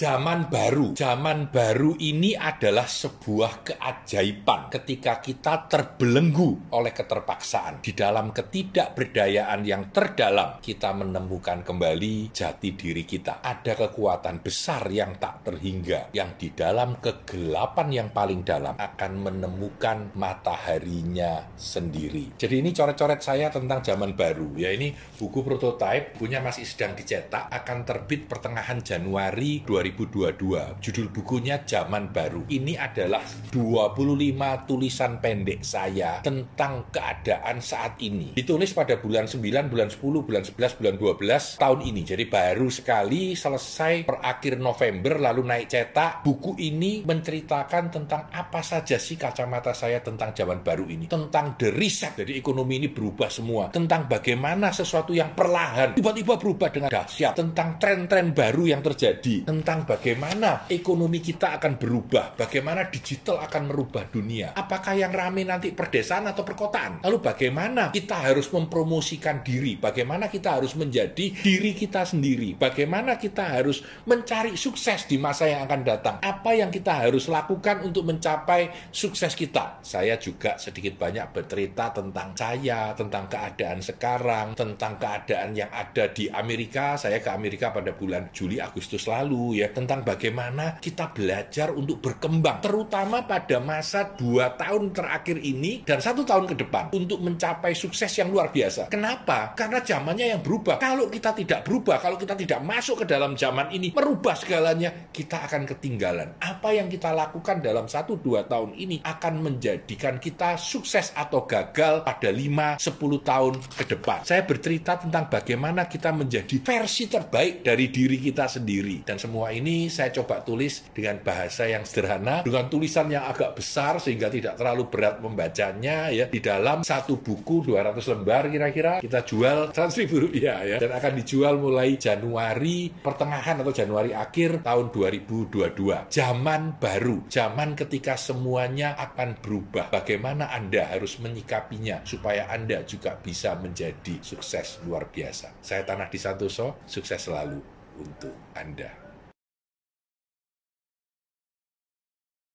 Zaman baru. Zaman baru ini adalah sebuah keajaiban ketika kita terbelenggu oleh keterpaksaan. Di dalam ketidakberdayaan yang terdalam, kita menemukan kembali jati diri kita. Ada kekuatan besar yang tak terhingga, yang di dalam kegelapan yang paling dalam akan menemukan mataharinya sendiri. Jadi ini coret-coret saya tentang zaman baru. Ya ini buku prototype, punya masih sedang dicetak, akan terbit pertengahan Januari 2020 2022. Judul bukunya Zaman Baru. Ini adalah 25 tulisan pendek saya tentang keadaan saat ini. Ditulis pada bulan 9, bulan 10, bulan 11, bulan 12 tahun ini. Jadi baru sekali selesai per akhir November lalu naik cetak. Buku ini menceritakan tentang apa saja sih kacamata saya tentang zaman baru ini. Tentang the reset. Jadi ekonomi ini berubah semua. Tentang bagaimana sesuatu yang perlahan tiba-tiba berubah dengan dahsyat. Tentang tren-tren baru yang terjadi. Tentang tentang bagaimana ekonomi kita akan berubah, bagaimana digital akan merubah dunia. Apakah yang rame nanti perdesaan atau perkotaan? Lalu bagaimana kita harus mempromosikan diri, bagaimana kita harus menjadi diri kita sendiri, bagaimana kita harus mencari sukses di masa yang akan datang. Apa yang kita harus lakukan untuk mencapai sukses kita? Saya juga sedikit banyak bercerita tentang saya, tentang keadaan sekarang, tentang keadaan yang ada di Amerika. Saya ke Amerika pada bulan Juli Agustus lalu ya tentang bagaimana kita belajar untuk berkembang, terutama pada masa dua tahun terakhir ini dan satu tahun ke depan untuk mencapai sukses yang luar biasa. Kenapa? Karena zamannya yang berubah. Kalau kita tidak berubah, kalau kita tidak masuk ke dalam zaman ini, merubah segalanya, kita akan ketinggalan. Apa yang kita lakukan dalam satu dua tahun ini akan menjadikan kita sukses atau gagal pada 5-10 tahun ke depan. Saya bercerita tentang bagaimana kita menjadi versi terbaik dari diri kita sendiri. Dan semua ini saya coba tulis dengan bahasa yang sederhana, dengan tulisan yang agak besar sehingga tidak terlalu berat membacanya ya. Di dalam satu buku 200 lembar kira-kira kita jual 100 ribu rupiah ya. Dan akan dijual mulai Januari pertengahan atau Januari akhir tahun 2022. Zaman baru, zaman ketika semuanya akan berubah. Bagaimana Anda harus menyikapinya supaya Anda juga bisa menjadi sukses luar biasa. Saya Tanah di Santoso, sukses selalu untuk Anda.